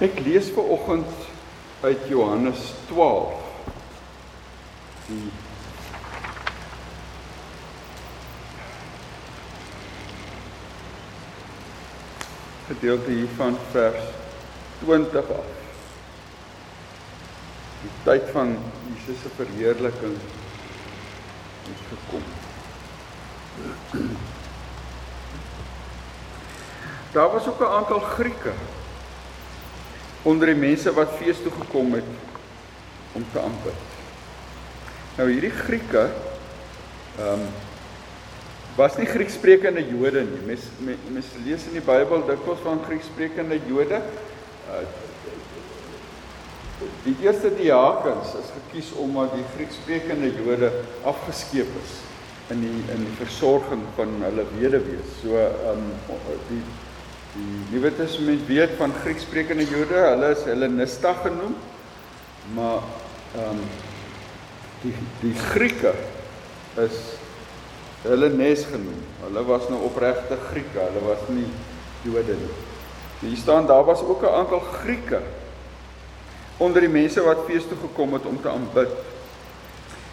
Ek lees ver oggend uit Johannes 12. Die gedeelte hiervan vers 20 af. Die tyd van Jesus se verheerliking het gekom. Daar was ook 'n aantal Grieke onder die mense wat fees toe gekom het om te aanbid. Nou hierdie Grieke ehm um, was nie Griekssprekende Jode nie. Mens mens lees in die Bybel dikwels van Griekssprekende Jode. Uh, die eerste diakens is gekies omdat die Griekssprekende Jode afgeskeep is in die in die versorging van hulle weduwees. So ehm um, die Die Nuwe Testament weet van Grieksprekende Jode, hulle is Hellenista genoem. Maar ehm um, die die Grieke is Hellenes genoem. Hulle was nou opregte Grieke, hulle was nie Jode nie. Hier staan daar was ook 'n aantal Grieke onder die mense wat fees toe gekom het om te aanbid.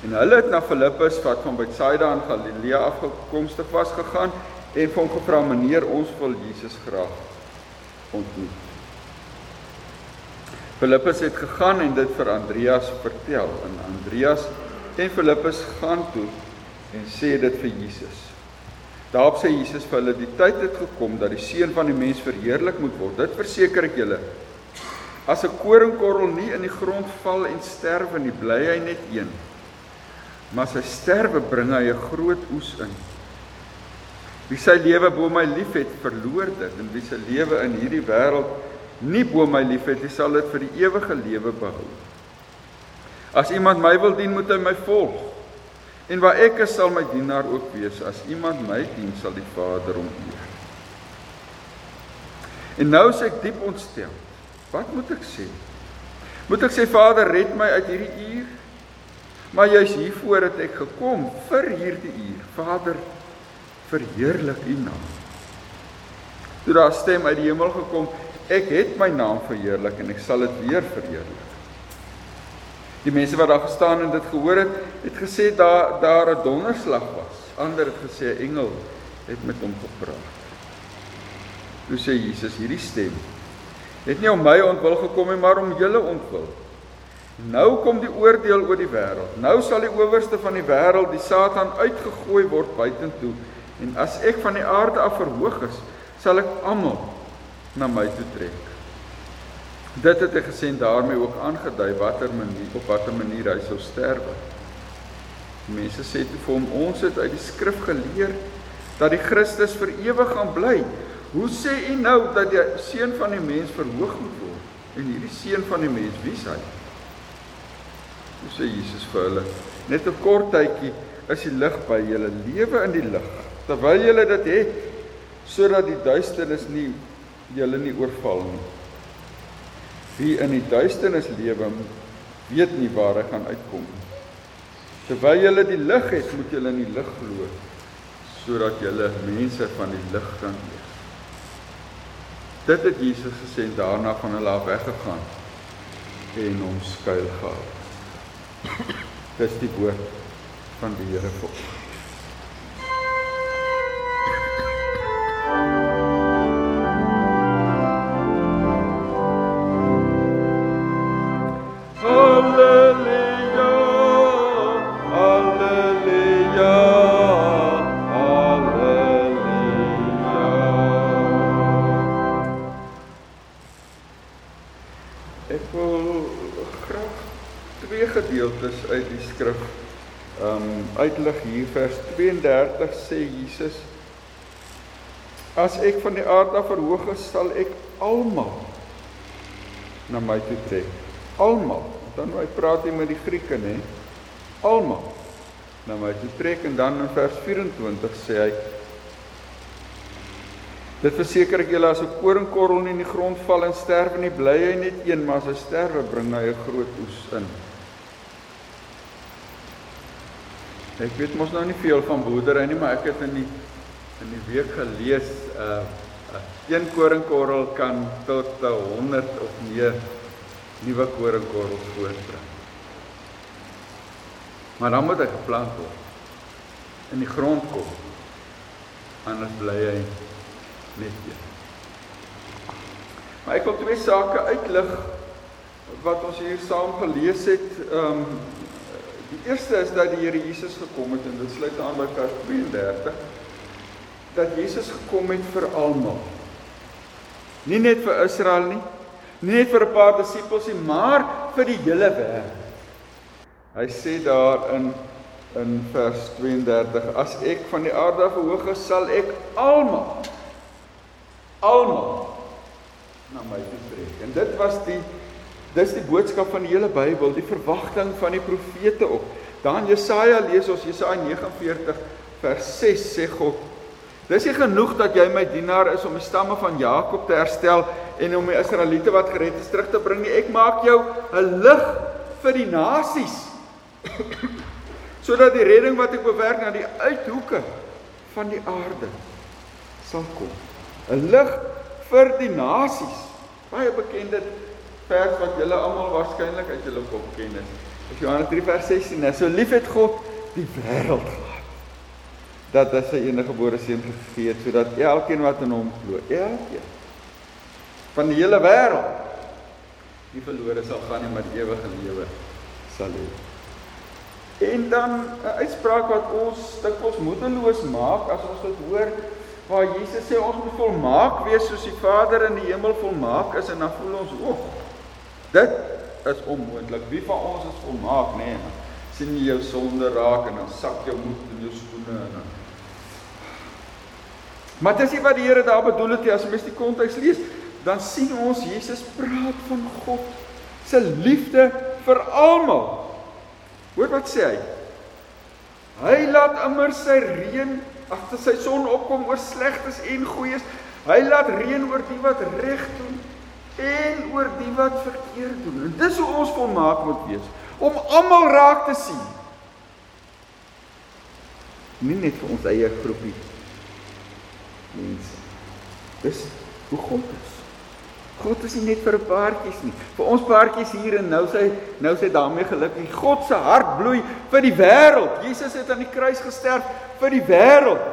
En hulle het na Filippus wat van Betsaida in Galilea afgekomstig was gegaan en hom gevra meneer ons wil Jesus graag ontmoet. Filippus het gegaan en dit vir Andreas vertel en Andreas en Filippus gaan toe en sê dit vir Jesus. Daarop sê Jesus vir hulle die tyd het gekom dat die seun van die mens verheerlik moet word. Dit verseker ek julle. As 'n koringkorrel nie in die grond val en sterwe nie, bly hy net een. Maar sy sterwe bring hy 'n groot oes in. Wie sy lewe bo my liefhet, verloor dit en wie sy lewe in hierdie wêreld nie bo my liefhet nie, sal dit vir die ewige lewe behou. As iemand my wil dien, moet hy my volg. En waar ek is, sal my dienaar ook wees. As iemand my dien, sal die Vader hom eer. En nou sê ek diep ontstel. Wat moet ek sê? Moet ek sê Vader, red my uit hierdie uur? Maar juis hiervoor het ek gekom vir hierdie uur. Vader, verheerlik u naam. Toe daar stem uit die hemel gekom, ek het my naam verheerlik en ek sal dit weer verheerlik. Die mense wat daar gestaan en dit gehoor het, het gesê daar daar 'n donderslag was. Ander het gesê 'n engel het met hom gepraat. Toe sê Jesus hierdie stem het nie om my ontwil gekom nie, maar om julle ontwil. Nou kom die oordeel oor die wêreld. Nou sal die owerste van die wêreld, die Satan, uitgegooi word buitentoe. En as ek van die aarde af verhoog is, sal ek almal na my toe trek. Dit het hy gesê en daarmee ook aangedui watter manier op watter manier hy sou sterwe. Mense sê toe vir hom ons het uit die skrif geleer dat die Christus vir ewig gaan bly. Hoe sê u nou dat die seun van die mens verhoog moet word? En hierdie seun van die mens, wie is hy? Hoe sê Jesus vir hulle? Net 'n kort tydjie is die lig by julle lewe in die lig terwyl julle dit het sodat die duisternis nie julle nie oorval nie. Wie in die duisternis lewe, weet nie waar hy gaan uitkom nie. Terwyl julle die lig het, moet julle in die lig glo sodat julle mense van die lig kan wees. Dit het Jesus gesê en daarna van hulle af weggegaan en hom skuil gehou. Dis die woord van die Here vir ons. 33 sê Jesus: As ek van die aarde af verhoog is, sal ek almal na my toe trek. Almal. Dan hy praat hier met die Grieke, nê? Almal na my toe trek en dan in vers 24 sê hy Dit verseker ek julle as 'n koringkorrel nie in die grond val en sterf en nie bly hy net een, maar as hy sterwe bring hy 'n groot oes in. Ek weet mos nou nie veel van boerdery nie, maar ek het in die in die week gelees uh Een koringkorrel kan tot 100 of meer nuwe koringkorrels voortbring. Maar dan moet hy geplant word. In die grond kom. Anders bly hy net een. Maar ek wil twee sake uitlig wat ons hier saam gelees het. Ehm um, die eerste is dat die Here Jesus gekom het en dit sluit aan by vers 32 dat Jesus gekom het vir almal. Nie net vir Israel nie, nie net vir 'n paar disippels nie, maar vir die hele wêreld. Hy sê daar in in vers 32: As ek van die aarde af verhoog is, sal ek almal almal na my toe trek. En dit was die dis die boodskap van die hele Bybel, die verwagting van die profete op. Dan Jesaja lees ons Jesaja 49 vers 6 sê God Dis nie genoeg dat jy my dienaar is om die stamme van Jakob te herstel en om die Israeliete wat gered is terug te bring nie. Ek maak jou 'n lig vir die nasies. sodat die redding wat ek bewerk na die uithoeke van die aarde sal kom. 'n Lig vir die nasies. Baie bekende vers wat julle almal waarskynlik uit julle kop ken is. Johannes 3 vers 16. Nou so lief het God die wêreld gehad dat hy sy enige gebore seun gegee het sodat elkeen wat in hom glo, elkeen van die hele wêreld nie verlore sal gaan nie, maar ewige lewe sal hê. En dan 'n uitspraak wat ons dikwels moedeloos maak as ons dit hoor waar Jesus sê ons moet volmaak wees soos die Vader in die hemel volmaak is en dan voel ons o, dit is onmoontlik. Wie van ons is volmaak, nê? Nee, sien jy jou sonde raak en dan sak jou moed in jou skoene en dan Maar dis nie wat die Here daar bedoel het nie as mens die konteks lees, dan sien ons Jesus praat van God se liefde vir almal. Hoor wat sê hy? Hy laat immer sy reën agter sy son opkom oor slegtes en goeies. Hy laat reën oor die wat reg doen en oor die wat verkeerd doen. En dis hoe ons volmaak moet wees om almal raak te sien. Nie net vir ons eie groepie mense. Dis hoe God is. God is nie net vir paartjies nie. Vir ons paartjies hier en nou sy nou sy daarmee gelukkig. God se hart bloei vir die wêreld. Jesus het aan die kruis gesterf vir die wêreld.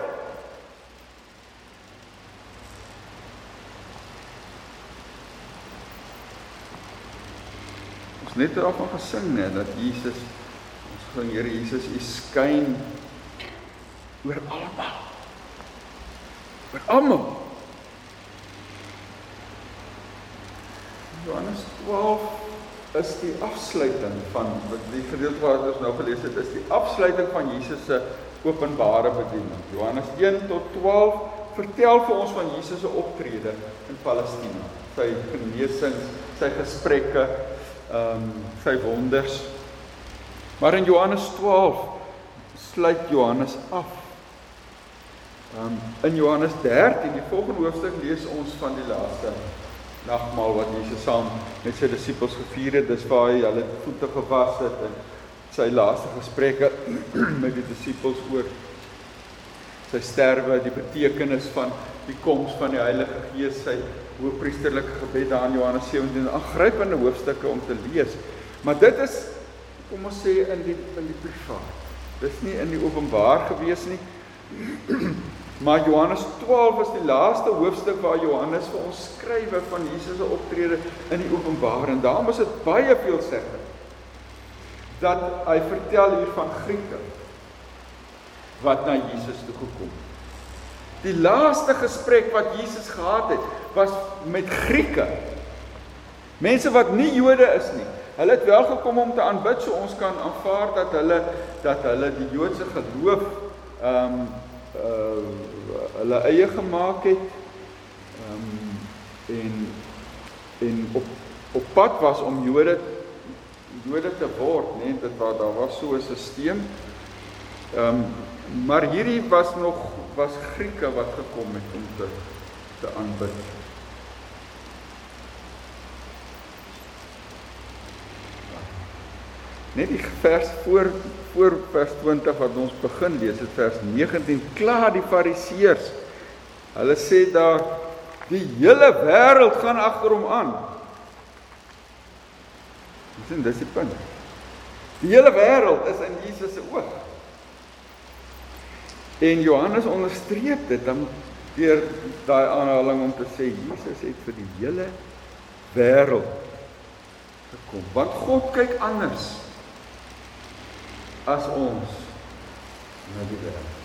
Ons net daarvan gesing net dat Jesus ons van Here Jesus u skyn oor almal vir almal. Johannes 12 is die afsluiting van die gedeelte wat ons nou gelees het, is die afsluiting van Jesus se openbare bediening. Johannes 1 tot 12 vertel vir ons van Jesus se optrede in Palestina, sy genesings, sy gesprekke, ehm um, sy wonders. Maar in Johannes 12 sluit Johannes af Um, in Johannes 13, die volgende hoofstuk lees ons van die laaste nagmaal wat Jesus saam met sy disippels gevier het. Dis waar hy hulle voete gewas het en sy laaste gesprekke met die disippels oor sy sterwe, die betekenis van die koms van die Heilige Gees, sy hoëpriesterlike gebed daar in Johannes 17, aangrypende hoofstukke om te lees. Maar dit is kom ons sê in die in die privaat. Dis nie in die openbaar gewees nie. Maar Johannes 12 is die laaste hoofstuk waar Johannes vir ons skrywe van Jesus se optrede in die openbaar en daarom is dit baie veel sê dat hy vertel hier van Grieke wat na Jesus toe gekom het. Die laaste gesprek wat Jesus gehad het was met Grieke. Mense wat nie Jode is nie. Hulle het wel gekom om te aanbid, so ons kan aanvaar dat hulle dat hulle die Joodse geloof ehm um, uh hulle eie gemaak het. Ehm um, en en op op pad was om Jode Jode te word, né? Nee, dit was daar was so 'n stelsel. Ehm um, maar hierdie was nog was Grieke wat gekom het om te te aanbid. Net die vers voor voor vers 20 wat ons begin lees, dit vers 19 klaar die fariseërs. Hulle sê daar Die hele wêreld gaan agter hom aan. Dis 'n dissipline. Die hele wêreld is in Jesus se oog. En Johannes onderstreep dit dan deur daai aanhaling om te sê Jesus het vir die hele wêreld gekom. Want God kyk anders as ons na die wêreld.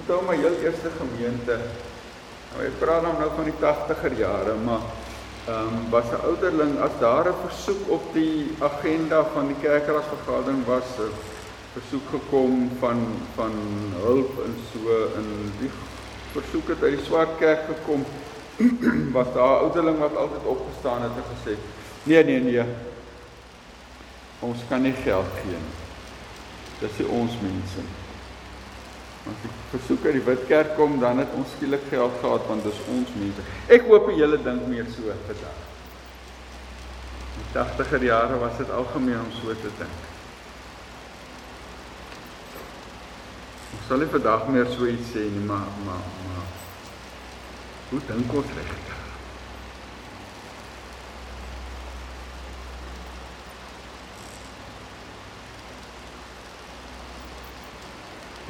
Onthou my heel eerste gemeente. Nou ek praat nou van die 80er jare, maar ehm um, was 'n ouderling as daar 'n versoek op die agenda van die kerkraadsvergadering was 'n versoek gekom van van hulp en so in die versoek het uit die swart kerk gekom was daar ouderling wat altyd opgestaan het en gesê nee nee nee ons kan nie geld gee nie dis nie ons mense As die versoek uit die wit kerk kom, dan het ons skielik geld gehad want dis ons mense. Ek hoop die hele ding meer so vandag. In die 80er jare was dit algemeen om so te dink. Ons sal nie vandag meer so iets sê nie, maar maar maar hoe dink ons regtig?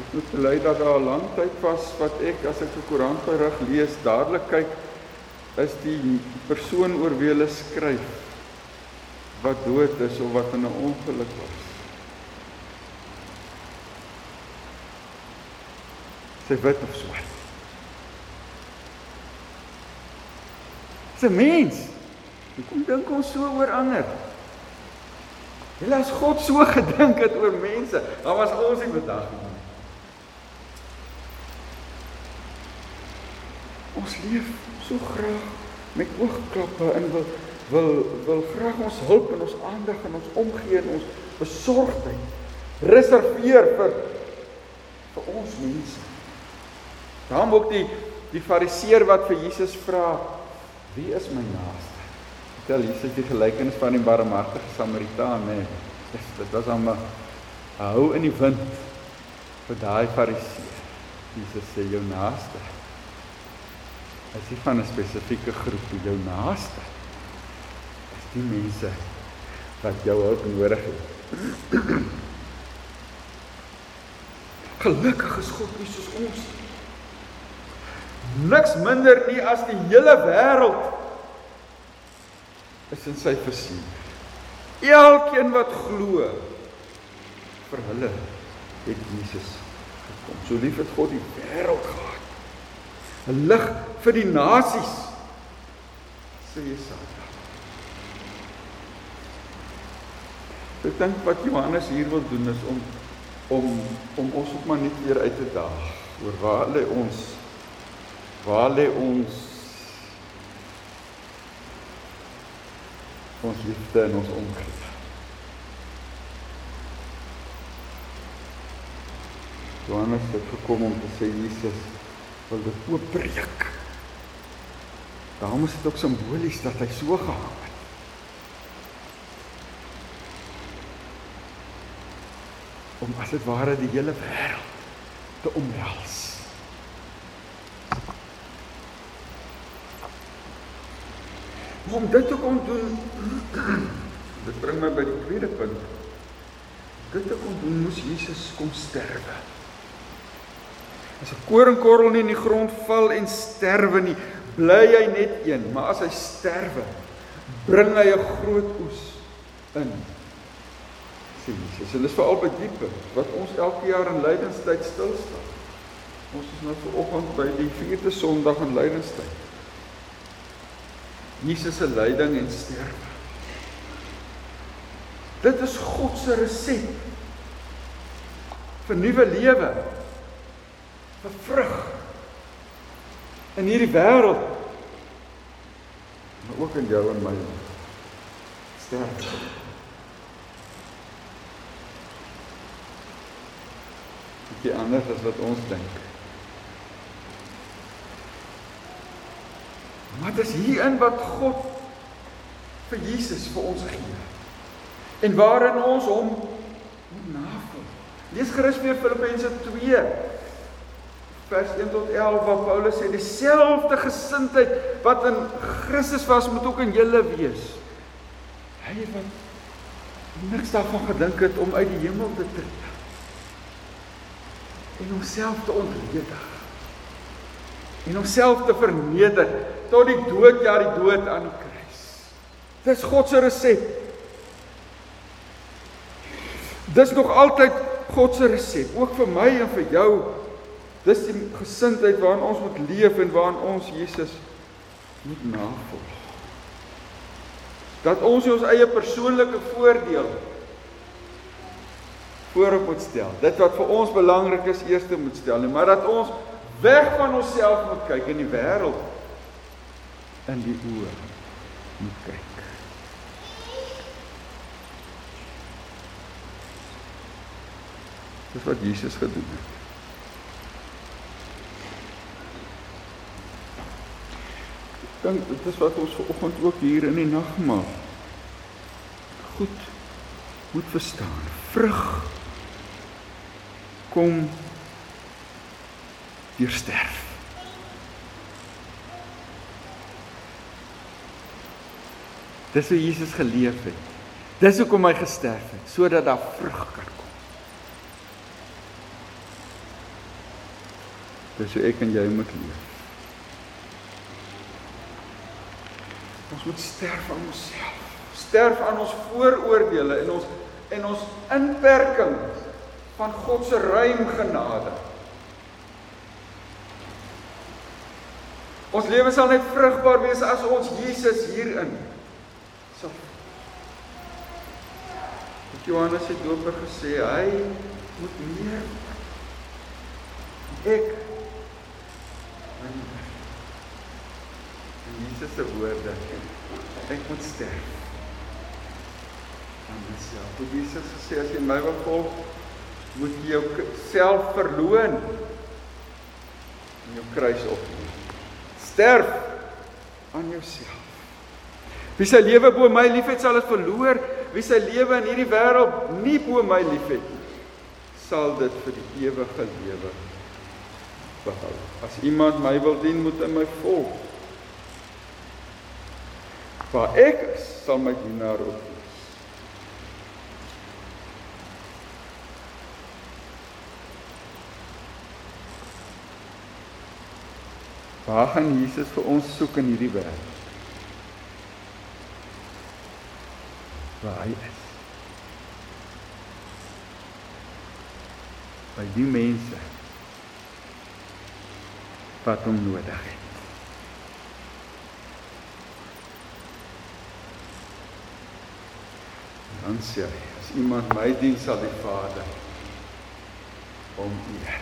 Ek moet bely dat daar 'n lang tyd was wat ek as ek 'n koerantberig lees, dadelik kyk is die persoon oor wie hulle skryf wat dood is of wat in 'n ongeluk was. Sy wit of swart. Dis 'n mens. Hoekom dink ons so oor ander? Hulle as God so gedink het oor mense, dan was ons nie vandag nie. Ons leef so graag met oogklappe en wil wil wil graag ons hulp en ons aandag en ons omgee en ons besorgdheid reserveer vir vir ons mense. Daarom ook die die fariseer wat vir Jesus vra, wie is my naaste? Vertel Jesus die gelykenis van die barmhartige Samaritaan, nee. Dis dit was hom hou in die wind vir daai fariseer. Jesus sê jou naaste is nie van 'n spesifieke groep wie jou naaste is die mense wat jou hulp nodig het. Gelukkig is God nie soos ons nie. Niks minder nie as die hele wêreld is in sy versier. Elkeen wat glo vir hulle het Jesus gekom. So lief het God die wêreld gehad 'n lig vir die nasies sê Jesaja. Ek dink wat Johannes hier wil doen is om om om ons ook maar net weer uit te daag oor waar lê ons waar lê ons ons liefde en ons omgee. Johannes het gekom om te sê Jesus wil dit oopbreek. Daarom is dit ook simbolies dat hy so gehang het. Om as dit ware die hele wêreld te omhels. Om dit te kon doen, dit bring my by die tweede punt. Dit te kon doen moes Jesus kom sterwe. As 'n koringkorrel nie in die grond val en sterwe nie, bly hy net een, maar as hy sterwe, bring hy 'n groot oes in. Sien, Jesus, en dis veral by diepe wat ons elke jaar in lydenstyd stil staan. Ons is nou vanoggend by die 4de Sondag in lydenstyd. Jesus se lyding en sterwe. Dit is God se resep vir nuwe lewe vir vrug in hierdie wêreld maar ook in jou en my sterk. Dit is anders as wat ons dink. Maar dit is hierin wat God vir Jesus vir ons gee. En waarin ons hom moet navolg. Lees gerus weer Filippense 2 vers 1 tot 11 waar Paulus sê dieselfde gesindheid wat in Christus was moet ook in julle wees. Hy wat niks daarvan gedink het om uit die hemel te tree en homself te ontledig en homself te verneder tot die dood ja die dood aan die kruis. Dis God se resep. Dis nog altyd God se resep, ook vir my en vir jou Dis die gesindheid waarin ons moet leef en waarin ons Jesus moet navolg. Dat ons ons eie persoonlike voordeel voorop moet stel. Dit wat vir ons belangrik is, eers moet stel, nie, maar dat ons weg van onsself moet kyk in die wêreld in die oë moet kyk. Dis wat Jesus gedoen het. Dink dit is wat ons vanoggend ook hier in die nagmaal goed moet verstaan. Vrug kom deur sterf. Dis hoe Jesus geleef het. Dis hoekom hy gesterf het, sodat daar vrug kan kom. Dis hoe ek en jy moet leef. Ons moet sterf aan onsself. Sterf aan ons vooroordeele en ons en ons inperking van God se ruim genade. Ons lewe sal net vrugbaar wees as ons Jesus hierin sal. Het Johannes het doper gesê hy moet meer ek Jesus se woorde. Ek moet sterf. aan myself. Hoe Jesus gesê as jy my wil volg, moet jy jouself verloon en jou kruis opneem. Sterf aan jouself. Wie sy lewe bo my liefhet sal dit verloor. Wie sy lewe in hierdie wêreld nie bo my liefhet nie, sal dit vir die ewige lewe behou. As iemand my wil dien, moet hy my volg waar ek is, sal my dienaar ook wees. Waar gaan Jesus vir ons soek in hierdie wêreld? Waar hy is. By die mense wat hom nodig het. Dan sê hy, as iemand my dien sal die Vader om eer.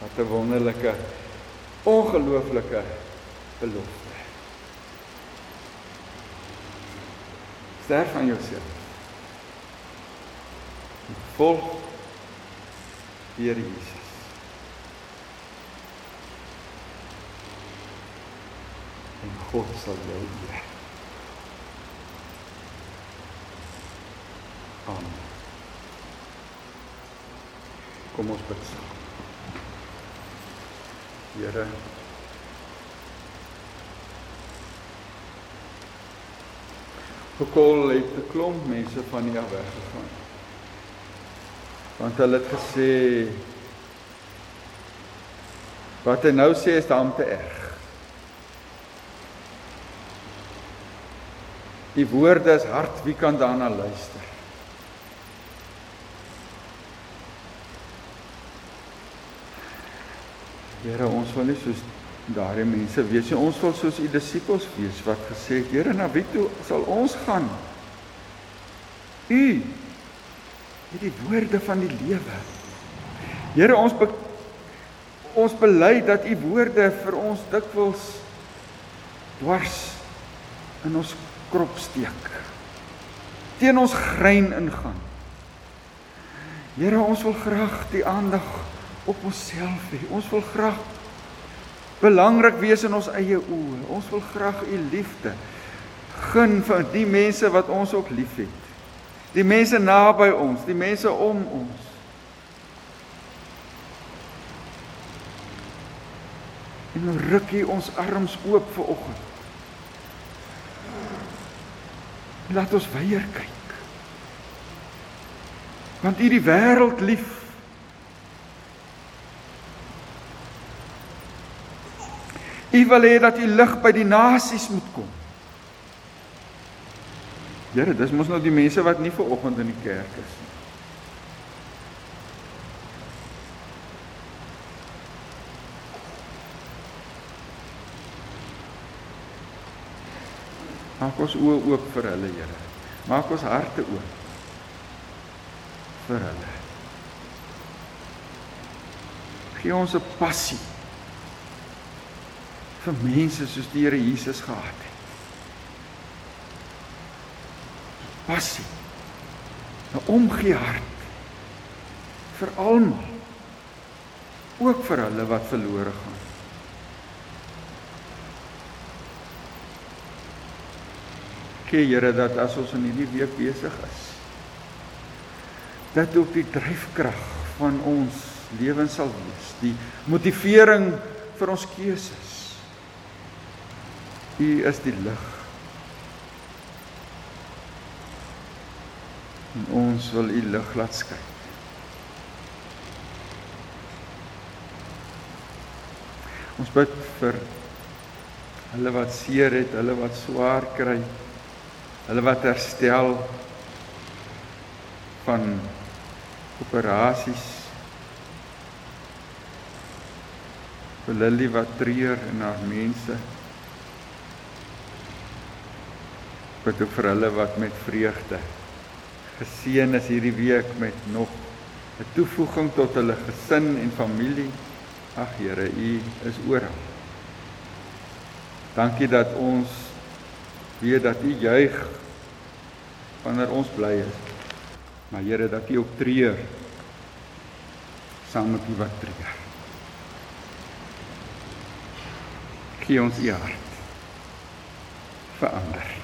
Wat 'n wonderlike ongelooflike belofte. Sterf aan jouself. Volg Here Jesus. En God sal jou eer. Amen. Kom ons bid saam. Here Gekol het 'n klomp mense van hier weg gegaan. Want hulle het gesê wat hy nou sê is dan te erg. Die woorde is hard, wie kan daarna luister? Here, ons wil nie soos daardie mense wees nie. Ons wil soos u disippels wees wat gesê het, Here, na wie toe sal ons gaan? U het die woorde van die lewe. Here, ons be ons bely dat u woorde vir ons dikwels dwars in ons krop steek. Teen ons grein ingaan. Here, ons wil graag die aandag op onsself hê. Ons wil graag belangrik wees in ons eie oë. Ons wil graag u liefde gun vir die mense wat ons ook liefhet. Die mense naby ons, die mense om ons. En nou ruk U ons arms oop vir oggend. Laat ons weier kyk. Want U die wêreld lief. U wil hê dat U lig by die nasies moet kom. Here, dis mos nou die mense wat nie ver oggend in die kerk is nie. Maak ons oë oop vir hulle, Here. Maak ons harte oop vir hulle. Gee ons 'n passie vir mense soos die Here Jesus gehad het. Passie. 'n Omgee hart vir almal. Ook vir hulle wat verlore gaan. gee Here dat as ons in hierdie week besig is dat ook die dryfkrag van ons lewens sal wees, die motivering vir ons keuses. U is die lig. En ons wil u lig laat skyn. Ons bid vir hulle wat seer het, hulle wat swaar kry hulle wat herstel van operasies vir Lily wat treur en haar mense bid ook vir hulle wat met vreugde geseën is hierdie week met nog 'n toevoeging tot hulle gesin en familie ag Here u is oral dankie dat ons weet dat U juig wanneer ons bly is. Maar Here, dat U ook treur saam met die wat treur. Gee ons U hart. Verander.